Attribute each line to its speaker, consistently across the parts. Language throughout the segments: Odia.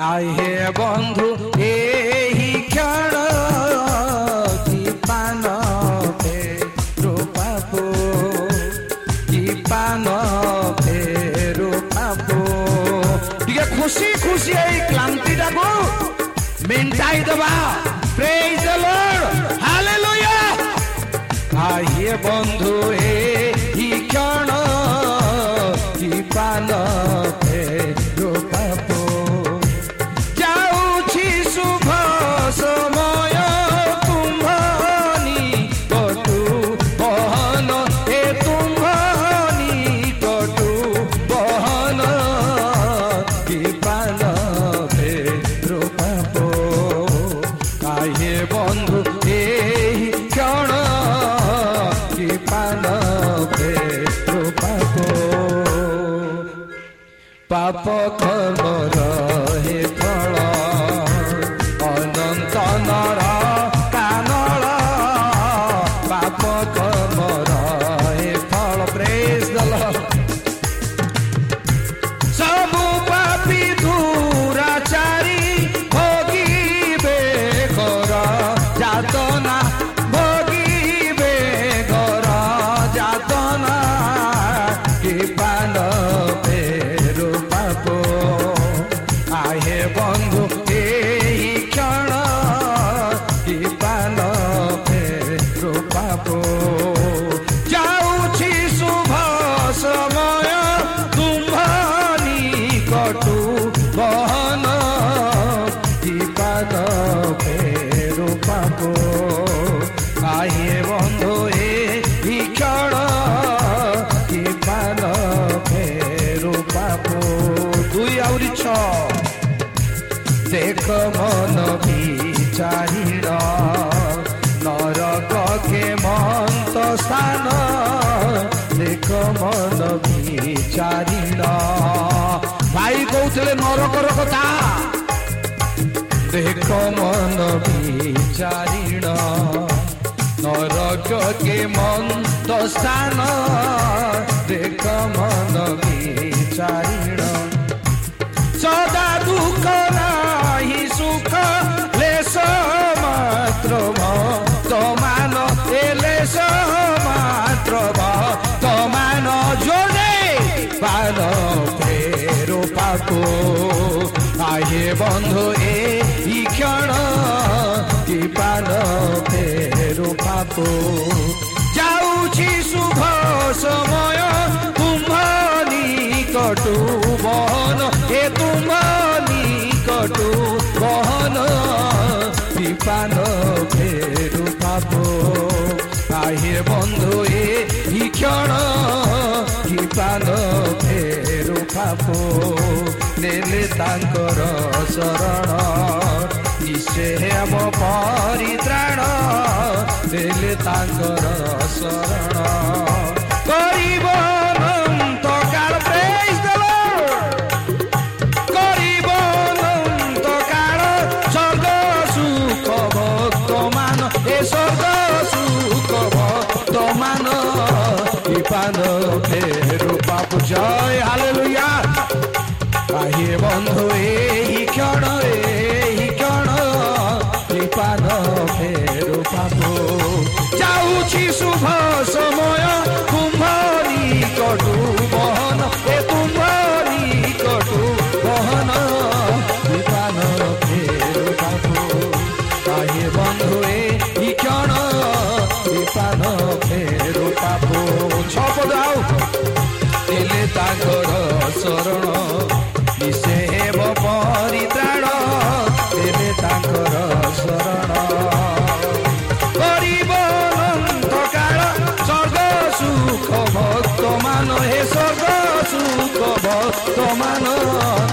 Speaker 1: ଆହେ ବନ୍ଧୁ ଏହି କ୍ଷଣ କି ପାନ ଫେରୁ ପାପୁ କି ପାନ ଫେରୁ ପାପୁ ଟିକେ ଖୁସି ଖୁସି ଏଇ କ୍ଲାନ୍ତିଟାକୁ ମେଣ୍ଟାଇ ଦେବା ପ୍ରେଜ ଦ ଲର୍ଡ ହାଲେଲୁୟା আহে বন্ধু হে ক্ষণ পথ ଏକ ମନ ବିଚାରିର ନରକ କେ ମନ୍ତ ସ୍ଥାନ ଏକ ମନ ବିଚାରିର ଭାଇ କହୁଥିଲେ ନରକର କଥା ଏକ ମନ ବିଚାରିଣ ନରକ କେ ମନ୍ତ ସ୍ଥାନ ଦେଖ ମନ ବିଚାରିଣ ସଦା ଦୁଃଖ বন্ধু এ ক্ষণ কি পান ফেরো পাপো যাଉଛି শুভ সময় কুম্ভ নিকটু বহন, এ তুম নিকটু বহন বিপান ফেরু পাপ আহে বন্ধু এ ক্ষণ বিপান ফেরু পাপ নেলে তাঙ্কর শরণ নিশে ଆମ ପରିତ୍ରାଣ ଦେଲେ ତାଙ୍କର ଶରଣ କରିବ ଅନନ୍ତ କାଳ praise the বন্ধু এই ভক্ত মানস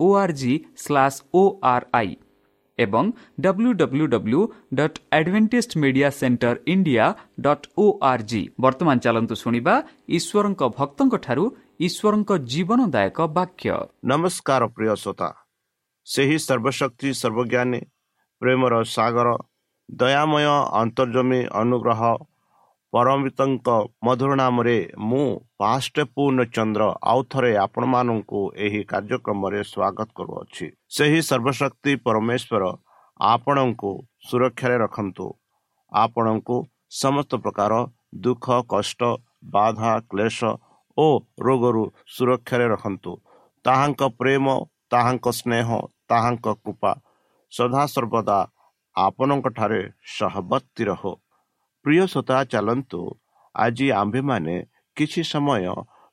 Speaker 2: O R G slash O R I ଏବଂ W W W dot centre India dot O R G ବର୍ତ୍ତମାନ ଚାଲନ୍ତୁ ଶୁଣିବା ଈଶ୍ୱରଙ୍କ ଭକ୍ତଙ୍କଠାରୁ ଈଶ୍ୱରଙ୍କ ଜୀବନଦାୟକ ବାକ୍ୟ।
Speaker 3: ନମସ୍କାର ପ୍ରିୟ ଶ୍ରୋତା। ସେହି ସର୍ବଶକ୍ତି ସର୍ବଜ୍ଞାନୀ ପ୍ରେମର ସାଗର ଦୟାମୟ ଅନ୍ତର୍ଜମୀ ଅନୁଗ୍ରହ ପରମିତଙ୍କ ମଧୁର ନାମରେ ମୁଁ ପାଷ୍ଟ ପୂର୍ଣ୍ଣଚନ୍ଦ୍ର ଆଉ ଥରେ ଆପଣମାନଙ୍କୁ ଏହି କାର୍ଯ୍ୟକ୍ରମରେ ସ୍ୱାଗତ କରୁଅଛି। ସେହି ସର୍ବଶକ୍ତି ପରମେଶ୍ୱର ଆପଣଙ୍କୁ ସୁରକ୍ଷାରେ ରଖନ୍ତୁ। ଆପଣଙ୍କୁ ସମସ୍ତ ପ୍ରକାର ଦୁଃଖ କଷ୍ଟ ବାଧା କ୍ଲେଶ ଓ ରୋଗରୁ ସୁରକ୍ଷାରେ ରଖନ୍ତୁ। ତାହାଙ୍କ ପ୍ରେମ ତାହାଙ୍କ ସ୍ନେହ ତାହାଙ୍କ କୃପା ସଦାସର୍ବଦା ଆପଣଙ୍କଠାରେ ସହବର୍ତ୍ତୀ ରହୁ। ପ୍ରିୟ ଶ୍ରୋତା ଚାଲନ୍ତୁ। ଆଜି ଆମ୍ଭେମାନେ କିଛି ସମୟ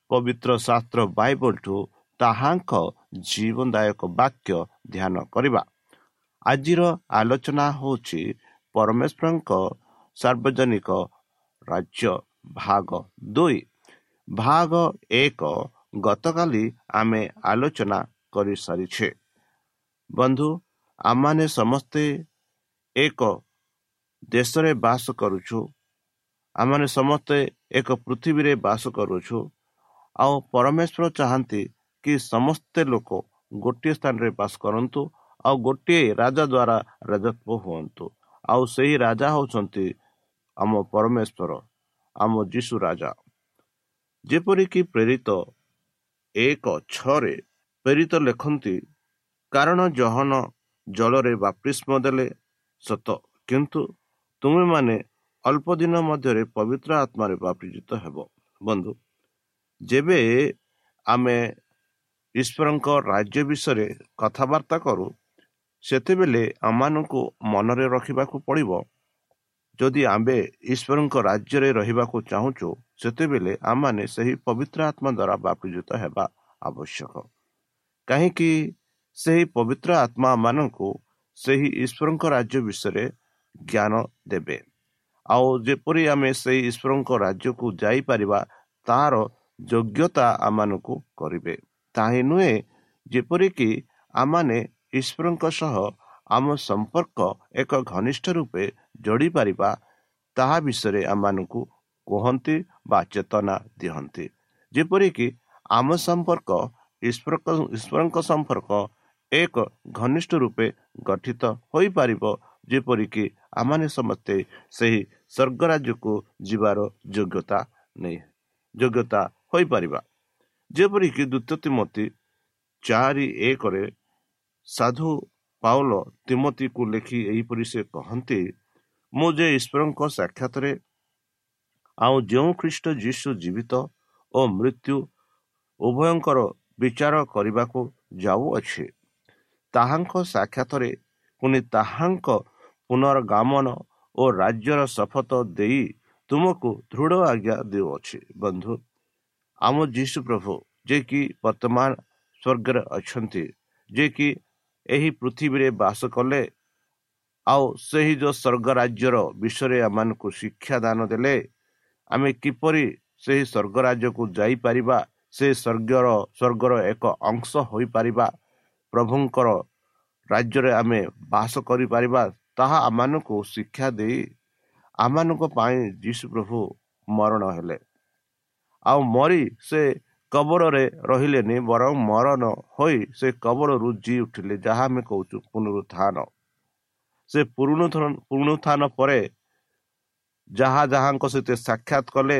Speaker 3: ପବିତ୍ର ଶାସ୍ତ୍ର ବାଇବଲଠୁ ତାହାଙ୍କ ଜୀବନଦାୟକ ବାକ୍ୟ ଧ୍ୟାନ କରିବା। ଆଜିର ଆଲୋଚନା ହେଉଛି ପରମେଶ୍ୱରଙ୍କ ସାର୍ବଜନିକ ରାଜ୍ୟ ଭାଗ ଦୁଇ। ଭାଗ ଏକ ଗତକାଲି ଆମେ ଆଲୋଚନା କରିସାରିଛେ। ବନ୍ଧୁ ଆମମାନେ ସମସ୍ତେ ଏକ ଦେଶରେ ବାସ କରୁଛୁ। ଆମମାନେ ସମସ୍ତେ ଏକ ପୃଥିବୀରେ ବାସ କରୁଛୁ। ଆଉ ପରମେଶ୍ୱର ଚାହାନ୍ତି କି ସମସ୍ତେ ଲୋକ ଗୋଟିଏ ସ୍ଥାନରେ ବାସ କରନ୍ତୁ ଆଉ ଗୋଟିଏ ରାଜା ଦ୍ୱାରା ରାଜତ୍ୱ ହୁଅନ୍ତୁ। ଆଉ ସେହି ରାଜା ହେଉଛନ୍ତି ଆମ ପରମେଶ୍ୱର ଆମ ଯୀଶୁ ରାଜା। ଯେପରିକି ପ୍ରେରିତ ଏକ ଛଅରେ ପ୍ରେରିତ ଲେଖନ୍ତି କାରଣ ଜହନ ଜଳରେ ବାପ୍ତିଷ୍ମ ଦେଲେ ସତ କିନ୍ତୁ ତୁମେମାନେ ଅଳ୍ପ ଦିନ ମଧ୍ୟରେ ପବିତ୍ର ଆତ୍ମାରେ ବାପ୍ତିଜିତ ହେବ। ବନ୍ଧୁ ଯେବେ ଆମେ ଈଶ୍ୱରଙ୍କ ରାଜ୍ୟ ବିଷୟରେ କଥାବାର୍ତ୍ତା କରୁ ସେତେବେଳେ ଆମମାନଙ୍କୁ ମନରେ ରଖିବାକୁ ପଡ଼ିବ ଯଦି ଆମ୍ଭେ ଈଶ୍ୱରଙ୍କ ରାଜ୍ୟରେ ରହିବାକୁ ଚାହୁଁଛୁ ସେତେବେଳେ ଆମମାନେ ସେହି ପବିତ୍ର ଆତ୍ମା ଦ୍ୱାରା ବାପ୍ତିଜିତ ହେବା ଆବଶ୍ୟକ। କାହିଁକି ସେହି ପବିତ୍ର ଆତ୍ମା ମାନଙ୍କୁ ସେହି ଈଶ୍ୱରଙ୍କ ରାଜ୍ୟ ବିଷୟରେ ଜ୍ଞାନ ଦେବେ। ଆଉ ଯେପରି ଆମେ ସେହି ଈଶ୍ୱରଙ୍କ ରାଜ୍ୟକୁ ଯାଇପାରିବା ତାହାର ଯୋଗ୍ୟତା ଆମମାନଙ୍କୁ କରିବେ। ତାହିଁ ନୁହେଁ ଯେପରିକି ଆମମାନେ ଈଶ୍ୱରଙ୍କ ସହ ଆମ ସମ୍ପର୍କ ଏକ ଘନିଷ୍ଠ ରୂପେ ଯୋଡ଼ିପାରିବା ତାହା ବିଷୟରେ ଆମମାନଙ୍କୁ କୁହନ୍ତି ବା ଚେତନା ଦିଅନ୍ତି। ଯେପରିକି ଆମ ସମ୍ପର୍କ ଈଶ୍ୱରଙ୍କ ସମ୍ପର୍କ ଏକ ଘନିଷ୍ଠ ରୂପେ ଗଠିତ ହୋଇପାରିବ ଯେପରିକି ଆମମାନେ ସମସ୍ତେ ସେହି ସ୍ୱର୍ଗ ରାଜ୍ୟକୁ ଯିବାର ଯୋଗ୍ୟତା ନେଇ ଯୋଗ୍ୟତା ହୋଇପାରିବା। ଯେପରିକି ଦ୍ୱିତୀୟ ତିମତୀ ଚାରି ଏକରେ ସାଧୁ ପାଉଲ ତିମତୀକୁ ଲେଖି ଏହିପରି ସେ କହନ୍ତି ମୁଁ ଯେ ଈଶ୍ୱରଙ୍କ ସାକ୍ଷାତରେ ଆଉ ଯେଉଁ ଖ୍ରୀଷ୍ଟ ଯୀଶୁ ଜୀବିତ ଓ ମୃତ୍ୟୁ ଉଭୟଙ୍କର ବିଚାର କରିବାକୁ ଯାଉଅଛି ତାହାଙ୍କ ସାକ୍ଷାତରେ ପୁଣି ତାହାଙ୍କ ପୁନର୍ଗମନ ଓ ରାଜ୍ୟର ଶପଥ ଦେଇ ତୁମକୁ ଦୃଢ଼ ଆଜ୍ଞା ଦେଉଅଛି। ବନ୍ଧୁ ଆମ ଯୀଶୁ ପ୍ରଭୁ ଯେ କି ବର୍ତ୍ତମାନ ସ୍ୱର୍ଗରେ ଅଛନ୍ତି ଯେ କି ଏହି ପୃଥିବୀରେ ବାସ କଲେ ଆଉ ସେହି ଯେଉଁ ସ୍ୱର୍ଗ ରାଜ୍ୟର ବିଷୟରେ ଆମମାନଙ୍କୁ ଶିକ୍ଷା ଦାନ ଦେଲେ ଆମେ କିପରି ସେହି ସ୍ୱର୍ଗ ରାଜ୍ୟକୁ ଯାଇପାରିବା ସେ ସ୍ୱର୍ଗର ସ୍ୱର୍ଗର ଏକ ଅଂଶ ହୋଇପାରିବା ପ୍ରଭୁଙ୍କର ରାଜ୍ୟରେ ଆମେ ବାସ କରିପାରିବା ତାହା ଆମମାନଙ୍କୁ ଶିକ୍ଷା ଦେଇ ଆମମାନଙ୍କ ପାଇଁ ଯୀଶୁ ପ୍ରଭୁ ମରଣ ହେଲେ। ଆଉ ମରି ସେ କବରରେ ରହିଲେନି ବରଂ ମରଣ ହୋଇ ସେ କବରରୁ ଜି ଉଠିଲେ ଯାହା ଆମେ କହୁଛୁ ପୁନରୁତ୍ଥାନ। ସେ ପୁନରୁତ୍ଥାନ ପରେ ଯାହା ଯାହାଙ୍କ ସହିତ ସାକ୍ଷାତ କଲେ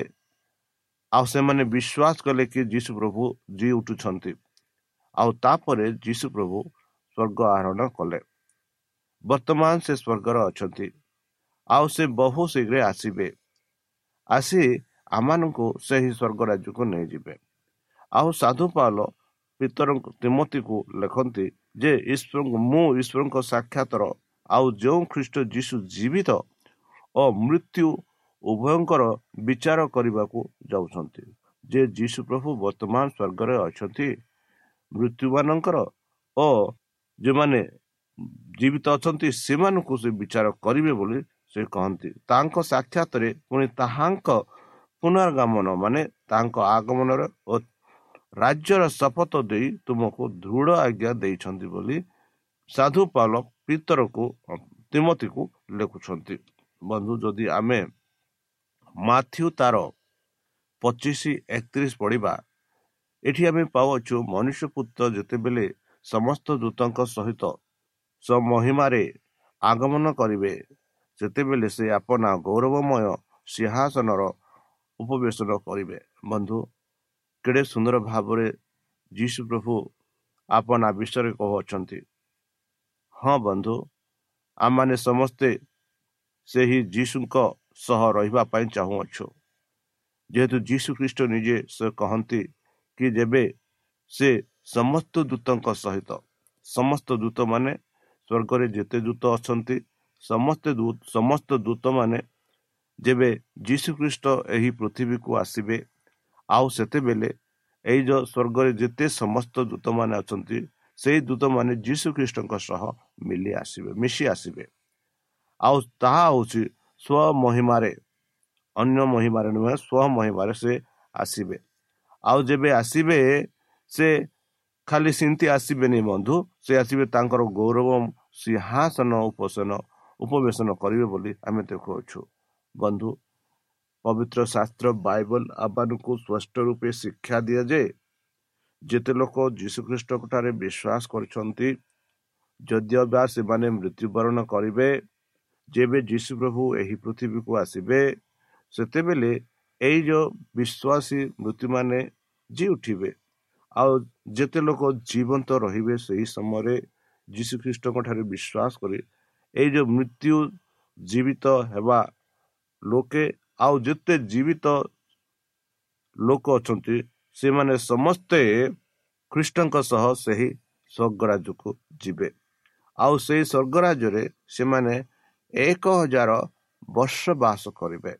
Speaker 3: ଆଉ ସେମାନେ ବିଶ୍ୱାସ କଲେ କି ଯୀଶୁ ପ୍ରଭୁ ଜି ଉଠୁଛନ୍ତି। ଆଉ ତାପରେ ଯୀଶୁ ପ୍ରଭୁ ସ୍ୱର୍ଗ ଆହରଣ କଲେ। ବର୍ତ୍ତମାନ ସେ ସ୍ୱର୍ଗରେ ଅଛନ୍ତି। ଆଉ ସେ ବହୁ ଶୀଘ୍ର ଆସିବେ। ଆସି ଆମମାନଙ୍କୁ ସେହି ସ୍ୱର୍ଗ ରାଜ୍ୟକୁ ନେଇଯିବେ। ଆଉ ସାଧୁ ପାଲ ପିତରଙ୍କୁ ତିମତିକୁ ଲେଖନ୍ତି ଯେ ଈଶ୍ୱର ମୁଁ ଈଶ୍ୱରଙ୍କ ସାକ୍ଷାତର ଆଉ ଯେଉଁ ଖ୍ରୀଷ୍ଟ ଯୀଶୁ ଜୀବିତ ଓ ମୃତ୍ୟୁ ଉଭୟଙ୍କର ବିଚାର କରିବାକୁ ଯାଉଛନ୍ତି ଯେ ଯୀଶୁ ପ୍ରଭୁ ବର୍ତ୍ତମାନ ସ୍ୱର୍ଗରେ ଅଛନ୍ତି ମୃତ୍ୟୁମାନଙ୍କର ଓ ଯେଉଁମାନେ ଜୀବିତ ଅଛନ୍ତି ସେମାନଙ୍କୁ ସେ ବିଚାର କରିବେ ବୋଲି ସେ କହନ୍ତି। ତାଙ୍କ ସାକ୍ଷାତରେ ପୁଣି ତାହାଙ୍କ ପୁନର୍ଗମନ ମାନେ ତାଙ୍କ ଆଗମନର ଓ ରାଜ୍ୟର ଶପଥ ଦେଇ ତୁମକୁ ଦୃଢ଼ ଆଜ୍ଞା ଦେଇଛନ୍ତି ବୋଲି ସାଧୁ ପାଲ ପିତରକୁ ତିମତିକୁ ଲେଖୁଛନ୍ତି। ବନ୍ଧୁ ଯଦି ଆମେ ମାଥ୍ୟୁ ତାର ପଚିଶ ଏକତିରିଶ ପଢ଼ିବା ଏଠି ଆମେ ପାଉଅଛୁ ମନୁଷ୍ୟ ପୁତ୍ର ଯେତେବେଳେ ସମସ୍ତ ଦୂତଙ୍କ ସହିତ ସ୍ୱମହିମାରେ ଆଗମନ କରିବେ। ସେତେବେଳେ ସେ ଆପଣା ଗୌରବମୟ ସିଂହାସନର ଉପବେଶନ କରିବେ। ବନ୍ଧୁ କେଡ଼େ ସୁନ୍ଦର ଭାବରେ ଯୀଶୁ ପ୍ରଭୁ ଆପଣା ବିଷୟରେ କହୁଅଛନ୍ତି। ହଁ ବନ୍ଧୁ ଆମମାନେ ସମସ୍ତେ ସେହି ଯୀଶୁଙ୍କ ସହ ରହିବା ପାଇଁ ଚାହୁଁଅଛୁ। ଯେହେତୁ ଯୀଶୁ ଖ୍ରୀଷ୍ଟ ନିଜେ ସେ କହନ୍ତି କି ଯେବେ ସେ ସମସ୍ତ ଦୂତଙ୍କ ସହିତ ସମସ୍ତ ଦୂତମାନେ ସ୍ୱର୍ଗରେ ଯେତେ ଦୂତ ଅଛନ୍ତି ସମସ୍ତେ ସମସ୍ତ ଦୂତମାନେ ଯେବେ ଯୀଶୁଖ୍ରୀଷ୍ଟ ଏହି ପୃଥିବୀକୁ ଆସିବେ ଆଉ ସେତେବେଳେ ଏଇ ଯେଉଁ ସ୍ୱର୍ଗରେ ଯେତେ ସମସ୍ତ ଦୂତମାନେ ଅଛନ୍ତି ସେଇ ଦୂତମାନେ ଯୀଶୁଖ୍ରୀଷ୍ଟଙ୍କ ସହ ମିଳି ଆସିବେ ମିଶି ଆସିବେ। ଆଉ ତାହା ହେଉଛି ସ୍ୱମହିମାରେ ଅନ୍ୟ ମହିମାରେ ନୁହେଁ ସ୍ୱମହିମାରେ ସେ ଆସିବେ। ଆଉ ଯେବେ ଆସିବେ ସେ ଖାଲି ସେମିତି ଆସିବେନି ବନ୍ଧୁ ସେ ଆସିବେ ତାଙ୍କର ଗୌରବ ସିଂହାସନ ଉପସନ ଉପବେଶନ କରିବେ ବୋଲି ଆମେ ଦେଖୁଅଛୁ ବନ୍ଧୁ ପବିତ୍ର ଶାସ୍ତ୍ର ବାଇବଲ ଆମମାନଙ୍କୁ ସ୍ପଷ୍ଟ ରୂପେ ଶିକ୍ଷା ଦିଆଯାଏ ଯେତେ ଲୋକ ଯୀଶୁଖ୍ରୀଷ୍ଟଙ୍କ ଠାରେ ବିଶ୍ୱାସ କରିଛନ୍ତି ଯଦିଓ ବା ସେମାନେ ମୃତ୍ୟୁବରଣ କରିବେ ଯେବେ ଯୀଶୁ ପ୍ରଭୁ ଏହି ପୃଥିବୀକୁ ଆସିବେ ସେତେବେଳେ ଏଇ ଯେଉଁ ବିଶ୍ୱାସୀ ମୃତ୍ୟୁମାନେ ଜି ଉଠିବେ। ଆଉ ଯେତେ ଲୋକ ଜୀବନ୍ତ ରହିବେ ସେହି ସମୟରେ ଯୀଶୁଖ୍ରୀଷ୍ଟଙ୍କ ଠାରେ ବିଶ୍ୱାସ କରି ଏଇ ଯେଉଁ ମୃତ୍ୟୁ ଜୀବିତ ହେବା ଲୋକେ ଆଉ ଯେତେ ଜୀବିତ ଲୋକ ଅଛନ୍ତି ସେମାନେ ସମସ୍ତେ ଖ୍ରୀଷ୍ଟଙ୍କ ସହ ସେହି ସ୍ୱର୍ଗରାଜକୁ ଯିବେ। ଆଉ ସେହି ସ୍ୱର୍ଗରାଜ୍ୟରେ ସେମାନେ ଏକ ହଜାର ବର୍ଷ ବାସ କରିବେ।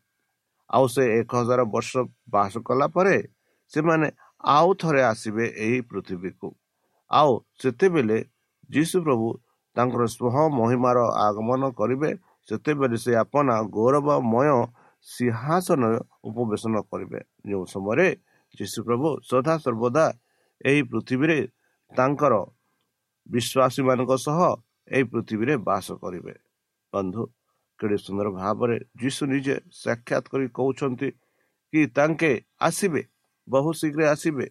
Speaker 3: ଆଉ ସେ ଏକ ହଜାର ବର୍ଷ ବାସ କଲା ପରେ ସେମାନେ ଆଉ ଥରେ ଆସିବେ ଏହି ପୃଥିବୀକୁ। ଆଉ ସେତେବେଳେ ଯୀଶୁ ପ୍ରଭୁ ତାଙ୍କର ସ୍ୱହ ମହିମାର ଆଗମନ କରିବେ ସେତେବେଳେ ସେ ଆପଣା ଗୌରବମୟ ସିଂହାସନ ଉପବେଶନ କରିବେ। ଯେଉଁ ସମୟରେ ଯୀଶୁ ପ୍ରଭୁ ସଦା ସର୍ବଦା ଏହି ପୃଥିବୀରେ ତାଙ୍କର ବିଶ୍ୱାସୀମାନଙ୍କ ସହ ଏହି ପୃଥିବୀରେ ବାସ କରିବେ। ବନ୍ଧୁ କେଡ଼େ ସୁନ୍ଦର ଭାବରେ ଯୀଶୁ ନିଜେ ସାକ୍ଷାତ କରି କହୁଛନ୍ତି କି ତାଙ୍କେ ଆସିବେ ବହୁ ଶୀଘ୍ର ଆସିବେ।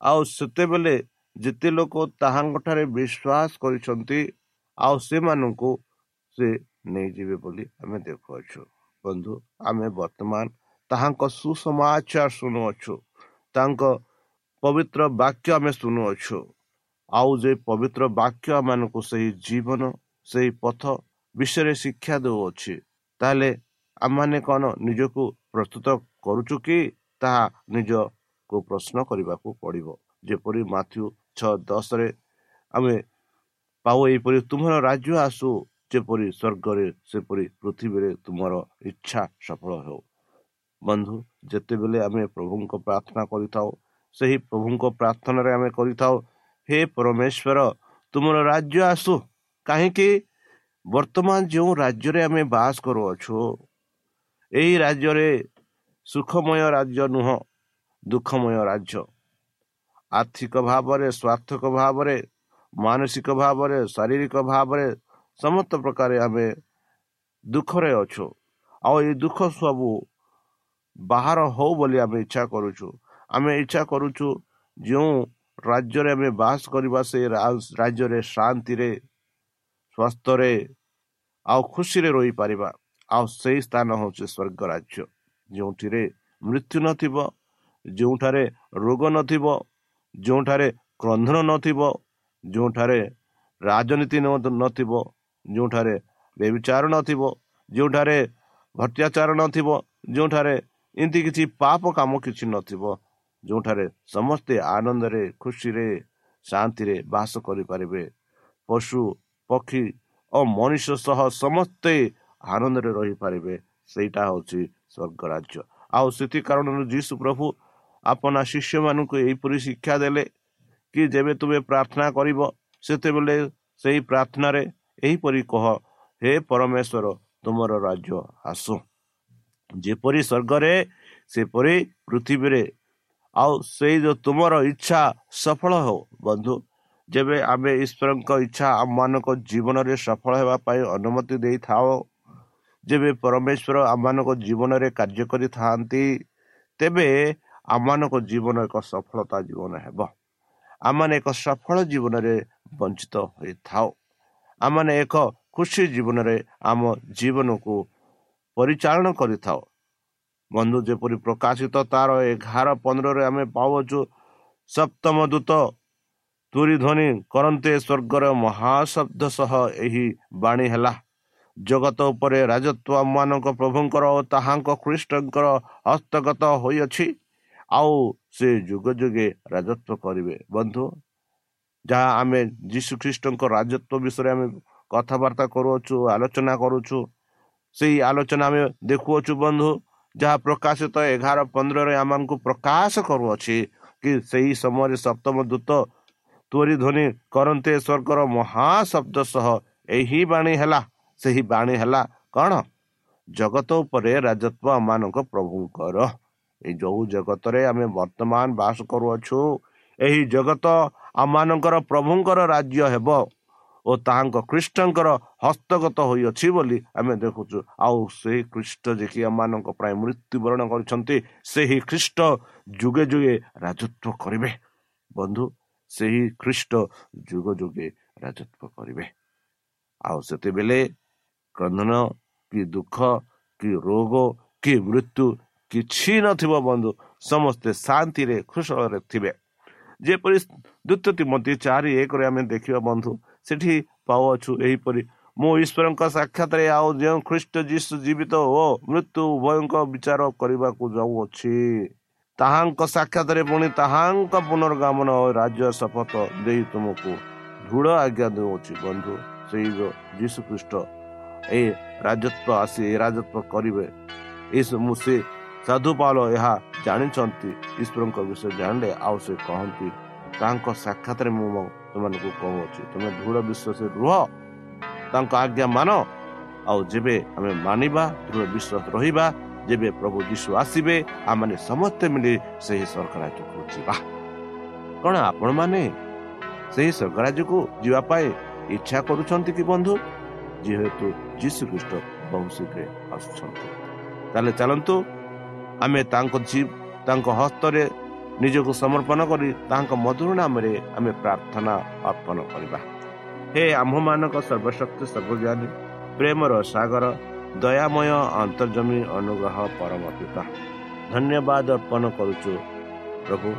Speaker 3: ଆଉ ସେତେବେଳେ ଯେତେ ଲୋକ ତାହାଙ୍କଠାରେ ବିଶ୍ୱାସ କରିଛନ୍ତି ଆଉ ସେମାନଙ୍କୁ ସେ ନେଇଯିବେ ବୋଲି ଆମେ ଦେଖୁଅଛୁ। ବନ୍ଧୁ ଆମେ ବର୍ତ୍ତମାନ ତାହାଙ୍କ ସୁସମାଚାର ଶୁଣୁଅଛୁ। ତାଙ୍କ ପବିତ୍ର ବାକ୍ୟ ଆମେ ଶୁଣୁଅଛୁ। ଆଉ ଯେ ପବିତ୍ର ବାକ୍ୟ ଆମମାନଙ୍କୁ ସେହି ଜୀବନ ସେହି ପଥ ବିଷୟରେ ଶିକ୍ଷା ଦେଉଅଛି ତାହେଲେ ଆମମାନେ କ'ଣ ନିଜକୁ ପ୍ରସ୍ତୁତ କରୁଛୁ କି? ତାହା ନିଜକୁ ପ୍ରଶ୍ନ କରିବାକୁ ପଡ଼ିବ। ଯେପରି ମାଥ୍ୟୁ ଛଅ ଦଶରେ ଆମେ ପାଉ ଏହିପରି ତୁମର ରାଜ୍ୟ ଆସୁ ଯେପରି ସ୍ୱର୍ଗରେ ସେପରି ପୃଥିବୀରେ ତୁମର ଇଚ୍ଛା ସଫଳ ହେଉ। ବନ୍ଧୁ ଯେତେବେଳେ ଆମେ ପ୍ରଭୁଙ୍କ ପ୍ରାର୍ଥନା କରିଥାଉ ସେହି ପ୍ରଭୁଙ୍କ ପ୍ରାର୍ଥନାରେ ଆମେ କରିଥାଉ ହେ ପରମେଶ୍ୱର ତୁମର ରାଜ୍ୟ ଆସୁ। କାହିଁକି? ବର୍ତ୍ତମାନ ଯେଉଁ ରାଜ୍ୟରେ ଆମେ ବାସ କରୁଅଛୁ ଏହି ରାଜ୍ୟରେ ସୁଖମୟ ରାଜ୍ୟ ନୁହଁ ଦୁଃଖମୟ ରାଜ୍ୟ। ଆର୍ଥିକ ଭାବରେ ସ୍ୱାର୍ଥକ ଭାବରେ ମାନସିକ ଭାବରେ ଶାରୀରିକ ଭାବରେ ସମସ୍ତ ପ୍ରକାର ଆମେ ଦୁଃଖରେ ଅଛୁ ଆଉ ଏଇ ଦୁଃଖ ସବୁ ବାହାର ହଉ ବୋଲି ଆମେ ଇଚ୍ଛା କରୁଛୁ ଆମେ ଇଚ୍ଛା କରୁଛୁ ଯେଉଁ ରାଜ୍ୟରେ ଆମେ ବାସ କରିବା ସେ ରାଜ୍ୟରେ ଶାନ୍ତିରେ ସ୍ୱାସ୍ଥ୍ୟରେ ଆଉ ଖୁସିରେ ରହିପାରିବା ଆଉ ସେଇ ସ୍ଥାନ ହେଉଛି ସ୍ୱର୍ଗ ରାଜ୍ୟ ଯେଉଁଥିରେ ମୃତ୍ୟୁ ନଥିବ ଯେଉଁଠାରେ ରୋଗ ନଥିବ ଯେଉଁଠାରେ କ୍ରନ୍ଧନ ନଥିବ ଯେଉଁଠାରେ ରାଜନୀତି ନଥିବ ଯେଉଁଠାରେ ବେବିଚାର ନଥିବ ଯେଉଁଠାରେ ଭତ୍ୟାଚାର ନଥିବ ଯେଉଁଠାରେ ଏମିତି କିଛି ପାପ କାମ କିଛି ନଥିବ ଯେଉଁଠାରେ ସମସ୍ତେ ଆନନ୍ଦରେ ଖୁସିରେ ଶାନ୍ତିରେ ବାସ କରିପାରିବେ। ପଶୁ ପକ୍ଷୀ ଓ ମଣିଷ ସହ ସମସ୍ତେ ଆନନ୍ଦରେ ରହିପାରିବେ। ସେଇଟା ହେଉଛି ସ୍ୱର୍ଗ ରାଜ୍ୟ ଆଉ ସେଥି କାରଣରୁ ଯୀଶୁ ପ୍ରଭୁ ଆପଣ ଶିଷ୍ୟମାନଙ୍କୁ ଏହିପରି ଶିକ୍ଷା ଦେଲେ କି ଯେବେ ତୁମେ ପ୍ରାର୍ଥନା କରିବ ସେତେବେଳେ ସେହି ପ୍ରାର୍ଥନାରେ ଏହିପରି କହ ହେ ପରମେଶ୍ୱର ତୁମର ରାଜ୍ୟ ଆସୁ ଯେପରି ସ୍ୱର୍ଗରେ ସେପରି ପୃଥିବୀରେ ଆଉ ସେଇ ଯେଉଁ ତୁମର ଇଚ୍ଛା ସଫଳ ହଉ ବନ୍ଧୁ ଯେବେ ଆମେ ଈଶ୍ୱରଙ୍କ ଇଚ୍ଛା ଆମମାନଙ୍କ ଜୀବନରେ ସଫଳ ହେବା ପାଇଁ ଅନୁମତି ଦେଇଥାଉ ଯେବେ ପରମେଶ୍ୱର ଆମମାନଙ୍କ ଜୀବନରେ କାର୍ଯ୍ୟ କରିଥାନ୍ତି ତେବେ ଆମମାନଙ୍କ ଜୀବନ ଏକ ସଫଳତା ଜୀବନ ହେବ। ଆମମାନେ ଏକ ସଫଳ ଜୀବନରେ ବଞ୍ଚିତ ହୋଇଥାଉ। ଆମମାନେ ଏକ ଖୁସି ଜୀବନରେ ଆମ ଜୀବନକୁ ପରିଚାଳନା କରିଥାଉ। ବନ୍ଧୁ ଯେପରି ପ୍ରକାଶିତ ତାର ଏଗାର ପନ୍ଦରରେ ଆମେ ପାଉଛୁ ସପ୍ତମ ଦୂତ ତୁରି ଧ୍ୱନି କରନ୍ତେ ସ୍ୱର୍ଗର ମହାଶବ୍ଦ ସହ ଏହି ବାଣୀ ହେଲା। ଜଗତ ଉପରେ ରାଜତ୍ୱ ମାନଙ୍କ ପ୍ରଭୁଙ୍କର ଓ ତାହାଙ୍କ ଖ୍ରୀଷ୍ଟଙ୍କର ହସ୍ତଗତ ହୋଇଅଛି। ଆଉ ସେ ଯୁଗ ଯୁଗେ ରାଜତ୍ୱ କରିବେ। ବନ୍ଧୁ ଯାହା ଆମେ ଯୀଶୁ ଖ୍ରୀଷ୍ଟଙ୍କ ରାଜତ୍ୱ ବିଷୟରେ ଆମେ କଥାବାର୍ତ୍ତା କରୁଅଛୁ ଆଲୋଚନା କରୁଛୁ ସେଇ ଆଲୋଚନା ଆମେ ଦେଖୁଅଛୁ ବନ୍ଧୁ ଯାହା ପ୍ରକାଶିତ ଏଗାର ପନ୍ଦରରେ ଆମମାନଙ୍କୁ ପ୍ରକାଶ କରୁଅଛି କି ସେହି ସମୟରେ ସପ୍ତମ ଦୂତ ତୋରି ଧ୍ୱନି କରନ୍ତେ ସ୍ୱର୍ଗର ମହାଶବ୍ଦ ସହ ଏହି ବାଣୀ ହେଲା ସେହି ବାଣୀ ହେଲା କ'ଣ? ଜଗତ ଉପରେ ରାଜତ୍ୱ ଆମମାନଙ୍କ ପ୍ରଭୁଙ୍କର। ଯେଉଁ ଜଗତରେ ଆମେ ବର୍ତ୍ତମାନ ବାସ କରୁଅଛୁ ଏହି ଜଗତ ଆମମାନଙ୍କର ପ୍ରଭୁଙ୍କର ରାଜ୍ୟ ହେବ ଓ ତାହାଙ୍କ ଖ୍ରୀଷ୍ଟଙ୍କର ହସ୍ତଗତ ହୋଇଅଛି ବୋଲି ଆମେ ଦେଖୁଛୁ। ଆଉ ସେହି ଖ୍ରୀଷ୍ଟ ଯିଏକି ଆମମାନଙ୍କ ପାଇଁ ମୃତ୍ୟୁବରଣ କରିଛନ୍ତି ସେହି ଖ୍ରୀଷ୍ଟ ଯୁଗେ ଯୁଗେ ରାଜତ୍ୱ କରିବେ। ବନ୍ଧୁ ସେହି ଖ୍ରୀଷ୍ଟ ଯୁଗ ଯୁଗେ ରାଜତ୍ୱ କରିବେ। ଆଉ ସେତେବେଳେ କ୍ରନ୍ଧନ କି ଦୁଃଖ କି ରୋଗ କି ମୃତ୍ୟୁ କିଛି ନଥିବ ବନ୍ଧୁ ସମସ୍ତେ ଶାନ୍ତିରେ ଖୁସଳରେ ଥିବେ। ଯେପରି ଦ୍ୱିତୀୟ ମଧ୍ୟ ଚାରି ଏକରେ ଆମେ ଦେଖିବା ବନ୍ଧୁ ସେଠି ପାଉଅଛୁ ଏହିପରି ମୁଁ ଈଶ୍ୱରଙ୍କ ସାକ୍ଷାତରେ ଆଉ ଯେଉଁ ଖ୍ରୀଷ୍ଟ ଯୀଶୁ ଜୀବିତ ଓ ମୃତ୍ୟୁ ଉଭୟଙ୍କ ବିଚାର କରିବାକୁ ଯାଉଅଛି ତାହାଙ୍କ ସାକ୍ଷାତରେ ପୁଣି ତାହାଙ୍କ ପୁନର୍ଗମନ ଓ ରାଜ୍ୟ ଶପଥ ଦେଇ ତୁମକୁ ଦୃଢ଼ ଆଜ୍ଞା ଦେଉଅଛି ବନ୍ଧୁ ସେଇ ଯୀଶୁ ଖ୍ରୀଷ୍ଟ ଏ ରାଜତ୍ୱ ଆସି ଏ ରାଜତ୍ୱ କରିବେ ମୁଁ ସେ ସାଧୁ ପାଲ ଏହା ଜାଣିଛନ୍ତି। ଈଶ୍ୱରଙ୍କ ବିଷୟ ଜାଣିଲେ ଆଉ ସେ କହନ୍ତି ତାଙ୍କ ସାକ୍ଷାତରେ ମୁଁ ତୁମମାନଙ୍କୁ କହୁଅଛି ତୁମେ ଦୃଢ଼ ବିଶ୍ୱାସ ରୁହ ତାଙ୍କ ଆଜ୍ଞା ମାନ ଆଉ ଯେବେ ଆମେ ମାନିବା ଦୃଢ଼ ବିଶ୍ୱାସ ରହିବା ଯେବେ ପ୍ରଭୁ ଯୀଶୁ ଆସିବେ ଆମମାନେ ସମସ୍ତେ ମିଳି ସେହି ସ୍ୱର୍ଗ ରାଜ୍ୟକୁ ଯିବା। କ'ଣ ଆପଣମାନେ ସେହି ସ୍ୱର୍ଗ ରାଜ୍ୟକୁ ଯିବା ପାଇଁ ଇଚ୍ଛା କରୁଛନ୍ତି କି ବନ୍ଧୁ? ଯେହେତୁ ଯୀଶୁ ଖ୍ରୀଷ୍ଟ ବହୁ ଶୀଘ୍ର ଆସୁଛନ୍ତି। ତାହେଲେ ଚାଲନ୍ତୁ ଆମେ ତାଙ୍କ ତାଙ୍କ ହସ୍ତରେ ନିଜକୁ ସମର୍ପଣ କରି ତାଙ୍କ ମଧୁର ନାମରେ ଆମେ ପ୍ରାର୍ଥନା ଅର୍ପଣ କରିବା। ହେ ଆମ୍ଭମାନଙ୍କ ସର୍ବଶକ୍ତି ସର୍ବଜ୍ଞାନୀ ପ୍ରେମର ସାଗର ଦୟାମୟ ଅନ୍ତର୍ଜମୀ ଅନୁଗ୍ରହ ପରମ ପିତା। ଧନ୍ୟବାଦ ଅର୍ପଣ କରୁଛୁ ପ୍ରଭୁ।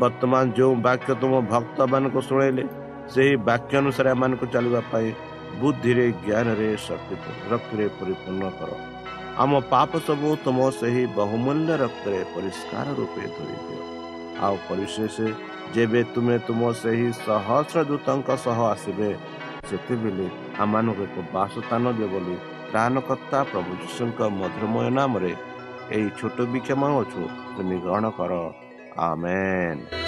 Speaker 3: ବର୍ତ୍ତମାନ ଯେଉଁ ବାକ୍ୟ ତୁମ ଭକ୍ତମାନଙ୍କୁ ଶୁଣାଇଲେ ସେହି ବାକ୍ୟ ଅନୁସାରେ ଏମାନଙ୍କୁ ଚାଲିବା ପାଇଁ ବୁଦ୍ଧିରେ ଜ୍ଞାନରେ ଶକ୍ତି ରକ୍ତରେ ପରିପୂର୍ଣ୍ଣ କର। ଆମ ପାପ ସବୁ ତୁମ ସେହି ବହୁମୂଲ୍ୟ ରକ୍ତରେ ପରିଷ୍କାର ରୂପେ ଧରି ଦିଅ ଆଉ ପରିଶେଷ ଯେବେ ତୁମେ ତୁମ ସେହି ସହସ୍ର ଦୂତଙ୍କ ସହ ଆସିବେ ସେତେବେଳେ ଆମମାନଙ୍କୁ ଏକ ବାସସ୍ଥାନ ଦିଅ ବୋଲି ପ୍ରାଣକର୍ତ୍ତା ପ୍ରଭୁ ଯୀଶୁଙ୍କ ମଧୁରମୟ ନାମରେ ଏହି ଛୋଟ ବିକ୍ଷମ ଅଛୁ ତୁମେ ଗ୍ରହଣ କର। ଆମେନ୍।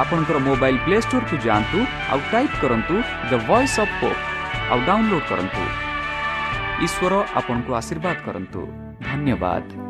Speaker 2: ଆପଣଙ୍କର ମୋବାଇଲ୍ ପ୍ଲେ ଷ୍ଟୋରକୁ ଯାଆନ୍ତୁ ଆଉ ଟାଇପ୍ କରନ୍ତୁ ଦ ଭଏସ୍ ଅଫ୍ ପୋପ୍ ଆଉ ଡାଉନଲୋଡ୍ କରନ୍ତୁ। ଈଶ୍ୱର ଆପଣଙ୍କୁ ଆଶୀର୍ବାଦ କରନ୍ତୁ। ଧନ୍ୟବାଦ।